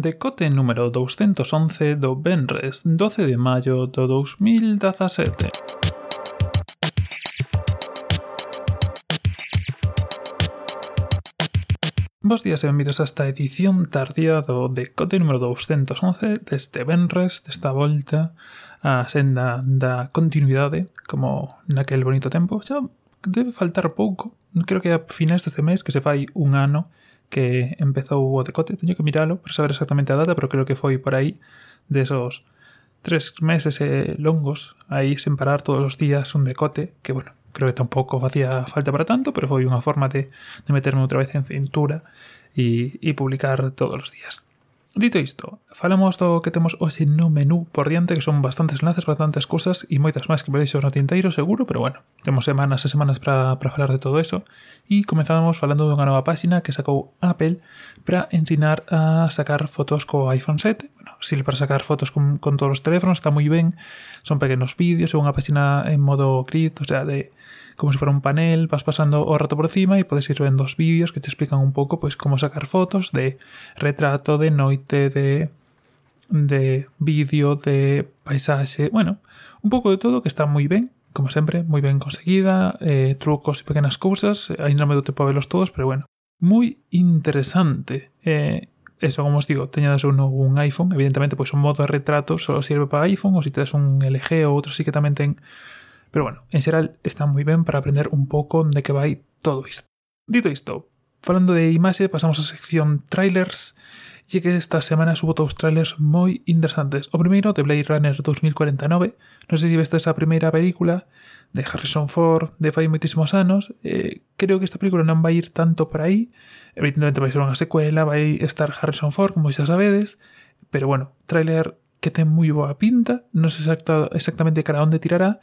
Decote número 211 do Benres 12 de maio do 2017. Bos días e benvidos a esta edición tardía do Decote número 211 deste Benres, desta volta a senda da continuidade, como naquel bonito tempo. Xa debe faltar pouco, creo que a finais deste mes que se fai un ano que empezou o decote, teño que miralo para saber exactamente a data, pero creo que foi por aí de esos tres meses eh, longos aí sen parar todos os días un decote, que bueno, creo que tampouco facía falta para tanto, pero foi unha forma de, de meterme outra vez en cintura e, e publicar todos os días. Dito isto, falamos do que temos hoxe no menú por diante, que son bastantes enlaces, bastantes cousas e moitas máis que vereixos no tinteiro, seguro, pero bueno, temos semanas e semanas para falar de todo eso. E comenzamos falando dunha nova páxina que sacou Apple para ensinar a sacar fotos co iPhone 7, Sirve para sacar fotos con, con todos os teléfonos, está moi ben. Son pequenos vídeos, é unha página en modo grid, o sea, de como se fora un panel, vas pasando o rato por cima e podes ir vendo os vídeos que te explican un pouco pois como sacar fotos de retrato, de noite, de de vídeo, de paisaxe, bueno, un pouco de todo que está moi ben, como sempre, moi ben conseguida, eh, trucos e pequenas cousas, ainda non me do tempo a velos todos, pero bueno, moi interesante. Eh, eso, como os digo, teñades un, un iPhone, evidentemente, pois un modo de retrato só sirve para iPhone, se si tedes un LG ou outro sí que tamén ten Pero bueno, en xeral está moi ben para aprender un pouco de que vai todo isto. Dito isto, falando de imaxe, pasamos á sección trailers e que esta semana subo dous trailers moi interesantes. O primeiro de Blade Runner 2049, non sei se veste esa primeira película de Harrison Ford de fai moitísimos anos, eh, creo que esta película non vai ir tanto por aí, evidentemente vai ser unha secuela, vai estar Harrison Ford, como xa sabedes, pero bueno, trailer que ten moi boa pinta, non sei exacta, exactamente cara onde tirará,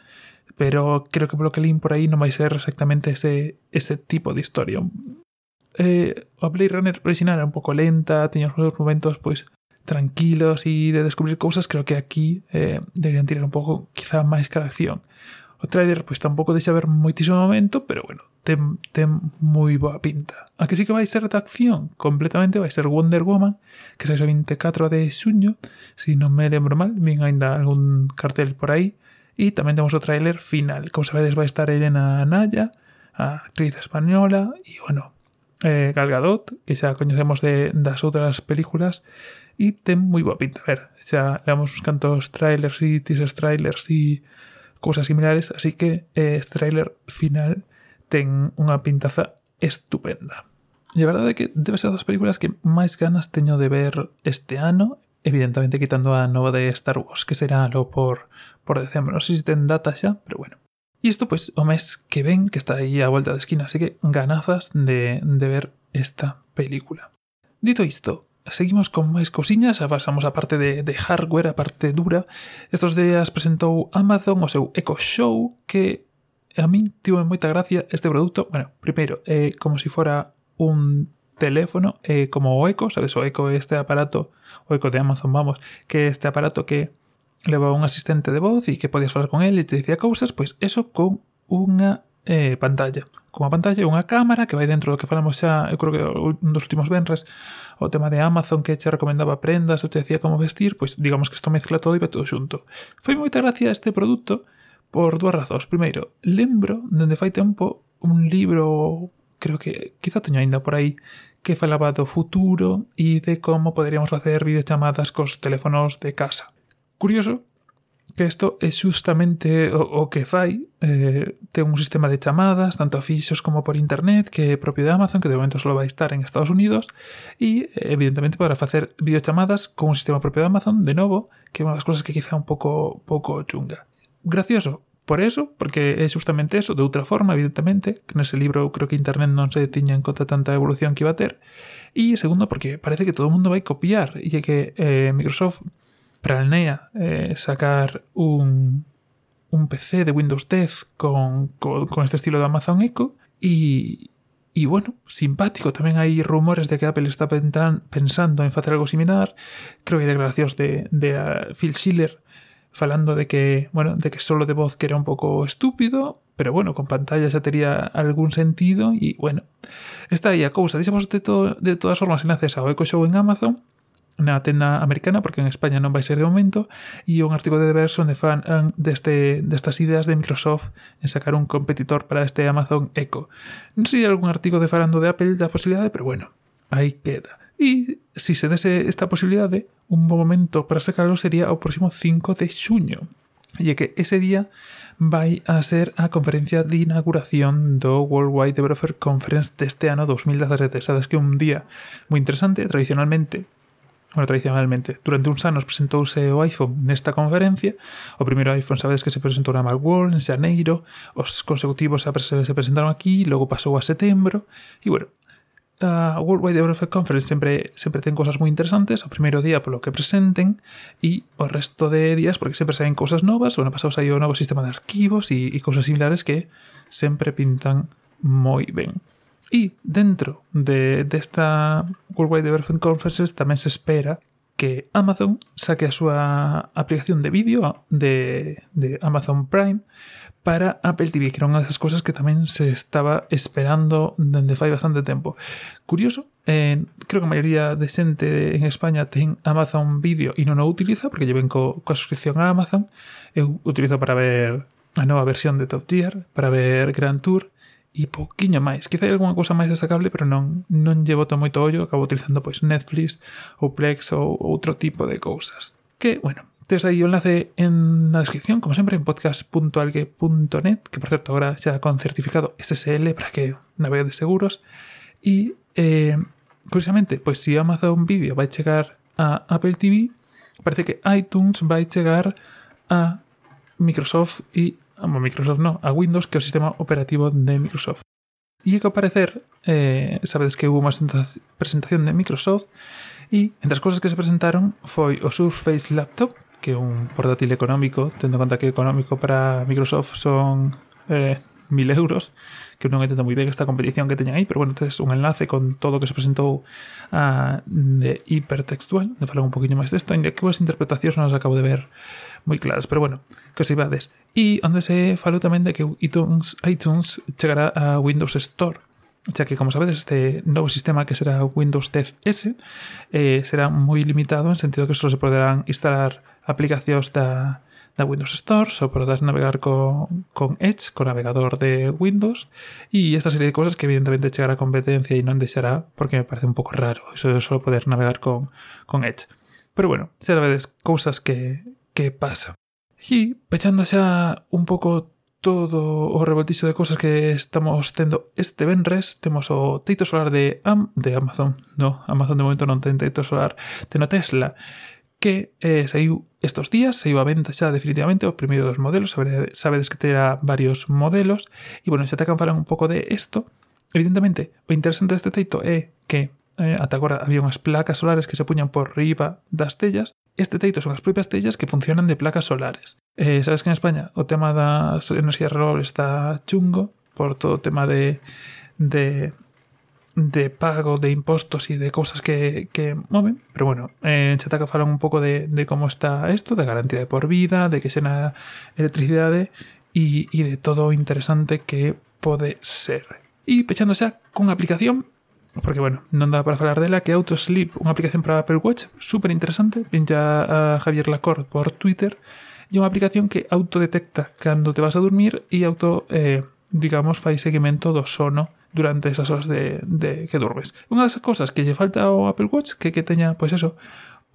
pero creo que polo que lín por aí non vai ser exactamente ese, ese tipo de historia eh, a Blade Runner original era un poco lenta, tenía unos momentos pues tranquilos y de descubrir cosas, creo que aquí eh, deberían tirar un poco quizá más que la acción. O trailer pues tampoco de saber muchísimo momento, pero bueno, ten, muy buena pinta. Aquí sí que va a ser de acción, completamente va a ser Wonder Woman, que es el 24 de suño, si no me lembro mal, bien hay algún cartel por ahí. Y también tenemos otro tráiler final. Como sabéis va a estar Elena Anaya, actriz española, y bueno, eh, Gal Gadot, que xa coñecemos de, das outras películas, e ten moi boa pinta. A ver, xa leamos uns cantos trailers e teasers trailers e cousas similares, así que eh, este trailer final ten unha pintaza estupenda. E a verdade é que debe ser das películas que máis ganas teño de ver este ano evidentemente quitando a nova de Star Wars, que será lo por, por decembro. Non sei se ten data xa, pero bueno. Y esto pues o mes que ven, que está ahí a vuelta de esquina, así que ganazas de, de ver esta película. Dito isto, seguimos con máis cousiñas, avanzamos a parte de, de hardware, a parte dura. Estos días presentou Amazon o seu Echo Show, que a min tivo moita gracia este produto. Bueno, primeiro, é eh, como se si fora un teléfono, eh, como o Echo, sabes, o Echo este aparato, o Echo de Amazon, vamos, que este aparato que levaba un asistente de voz e que podías falar con él e te dicía cousas, pois eso con unha eh, pantalla. Con a pantalla unha cámara que vai dentro do que falamos xa, eu creo que un dos últimos venres, o tema de Amazon que che recomendaba prendas ou te decía como vestir, pois digamos que isto mezcla todo e va todo xunto. Foi moita gracia este produto por dúas razóns. Primeiro, lembro dende fai tempo un libro, creo que quizá teño aínda por aí, que falaba do futuro e de como poderíamos facer videochamadas cos teléfonos de casa Curioso que isto é justamente o, que fai eh, un sistema de chamadas tanto fixos como por internet que é propio de Amazon que de momento só vai estar en Estados Unidos e evidentemente para facer videochamadas con un sistema propio de Amazon de novo que é unha das cousas que quizá un pouco pouco chunga. Gracioso por eso, porque é justamente eso, de outra forma, evidentemente, que nese libro creo que internet non se tiña en conta tanta evolución que iba a ter, e segundo, porque parece que todo o mundo vai copiar, e que eh, Microsoft planea eh, sacar un, un PC de Windows 10 con, con, este estilo de Amazon Echo, e, E bueno, simpático, tamén hai rumores de que Apple está pensando en facer algo similar. Creo que hai declaracións de, de uh, Phil Schiller falando de que, bueno, de que solo de voz que era un pouco estúpido, pero bueno, con pantalla xa tería algún sentido e, bueno, está aí a cousa. Dixemos de, to de todas formas enlaces ao Echo Show en Amazon na tenda americana, porque en España non vai ser de momento, e un artigo de The Verge onde fan deste, destas ideas de Microsoft en sacar un competitor para este Amazon Echo. Non sei algún artigo de falando de Apple da posibilidade, pero bueno, aí queda. E se si se dese esta posibilidade, un bom momento para sacarlo sería o próximo 5 de xuño. E é que ese día vai a ser a conferencia de inauguración do Worldwide Developer Conference deste ano 2017. Sabes que un día moi interesante, tradicionalmente bueno, tradicionalmente. Durante uns anos presentouse o iPhone nesta conferencia. O primeiro iPhone, sabedes que se presentou na Macworld, en Xaneiro. Os consecutivos se presentaron aquí, logo pasou a setembro. E, bueno, a World Wide Developer Conference sempre, sempre ten cosas moi interesantes. O primeiro día polo que presenten e o resto de días porque sempre saen cousas novas. O ano pasado saiu o novo sistema de arquivos e, e cousas similares que sempre pintan moi ben. E dentro de, desta Worldwide Development Conferences tamén se espera que Amazon saque a súa aplicación de vídeo de, de Amazon Prime para Apple TV, que era unha das cousas que tamén se estaba esperando dende fai bastante tempo. Curioso, eh, creo que a maioría de xente en España ten Amazon Video e non o utiliza, porque lleven co, coa suscripción a Amazon. Eh, Eu utilizo para ver a nova versión de Top Tier, para ver Grand Tour, e pouquiño máis. Quizá hai algunha cousa máis destacable, pero non non lle boto moito ollo, acabo utilizando pois Netflix ou Plex ou outro tipo de cousas. Que, bueno, Tes aí o enlace en na descripción, como sempre, en podcast.algue.net, que por certo agora xa con certificado SSL para que navegues seguros. E, eh, curiosamente, pois se si Amazon Video vai chegar a Apple TV, parece que iTunes vai chegar a Microsoft e a Microsoft no, a Windows, que é o sistema operativo de Microsoft. E que ao parecer, eh, sabedes que hubo unha presentación de Microsoft e entre as cousas que se presentaron foi o Surface Laptop, que é un portátil económico, tendo en conta que económico para Microsoft son eh, mil euros, que non entendo moi ben esta competición que teñen aí, pero bueno, tes un enlace con todo o que se presentou uh, de hipertextual, de falar un poquinho máis desto, ainda que as interpretacións non as acabo de ver moi claras, pero bueno, que os ibades. E onde se falou tamén de que iTunes, iTunes chegará a Windows Store, xa que, como sabedes, este novo sistema que será Windows 10 S eh, será moi limitado en sentido que só se poderán instalar aplicacións da, da Windows Store, só podes navegar con, con Edge, con navegador de Windows, e esta serie de cosas que evidentemente chegará a competencia e non deixará, porque me parece un pouco raro eso de só poder navegar con, con Edge. Pero bueno, xa vedes cousas que, que pasan. E pechando xa un pouco todo o revoltizo de cosas que estamos tendo este venres, temos o teito solar de Am de Amazon, no, Amazon de momento non ten teito solar, ten o Tesla, que eh, saiu estos días, saiu a venta xa definitivamente o primeiro dos modelos, sabedes, que terá varios modelos, e bueno, xa te falan un pouco de isto, evidentemente, o interesante deste teito é que eh, ata agora había unhas placas solares que se puñan por riba das tellas, este teito son as propias tellas que funcionan de placas solares. Eh, sabes que en España o tema das enerxías renovables está chungo por todo o tema de, de de pago de impostos y de cosas que, que mueven. Pero bueno, eh, en Chataca falan un pouco de, de como está isto, de garantía de por vida, de que xena electricidade e, e de todo o interesante que pode ser. E pechando xa con aplicación porque bueno, non dá para falar dela, que Autosleep, unha aplicación para Apple Watch super interesante, ven a Javier Lacorte por Twitter, e unha aplicación que autodetecta cando te vas a dormir e auto, eh, digamos, fai seguimento do sono durante esas horas de, de que durmes. Unha das cousas que lle falta ao Apple Watch que que teña, pois eso,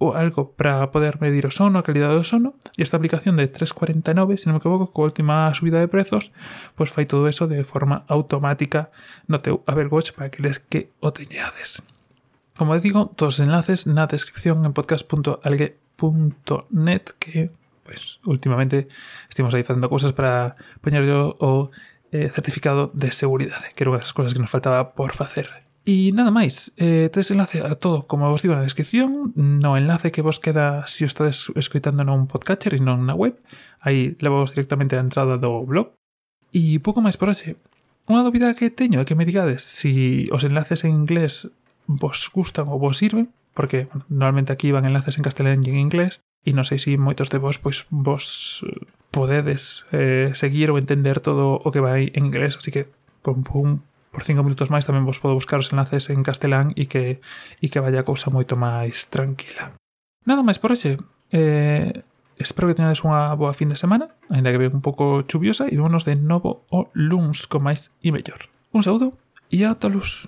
o algo para poder medir o sono, a calidade do sono, e esta aplicación de 349, se non me equivoco, coa última subida de prezos, pois fai todo eso de forma automática no teu Apple Watch para que les que o teñades. Como digo, todos os enlaces na descripción en podcast.algue.net que, pois, pues, últimamente estivemos aí facendo cousas para poñer o eh, certificado de seguridade, que era unha das cousas que nos faltaba por facer. E nada máis, eh, tedes enlace a todo, como vos digo na descripción, no enlace que vos queda se si o estades escoitando non podcatcher e non na web, aí levamos directamente a entrada do blog. E pouco máis por hoxe. Unha dúbida que teño é que me digades se si os enlaces en inglés vos gustan ou vos sirven, porque bueno, normalmente aquí van enlaces en castelán e en inglés e non sei se si moitos de vos pois vos eh, podedes eh, seguir ou entender todo o que vai en inglés, así que pum pum por cinco minutos máis tamén vos podo buscar os enlaces en castelán e que e que vaya a cousa moito máis tranquila. Nada máis por hoxe. Eh, espero que teñades unha boa fin de semana, ainda que ven un pouco chuviosa, e vémonos de novo o luns con máis e mellor. Un saúdo e ata luz.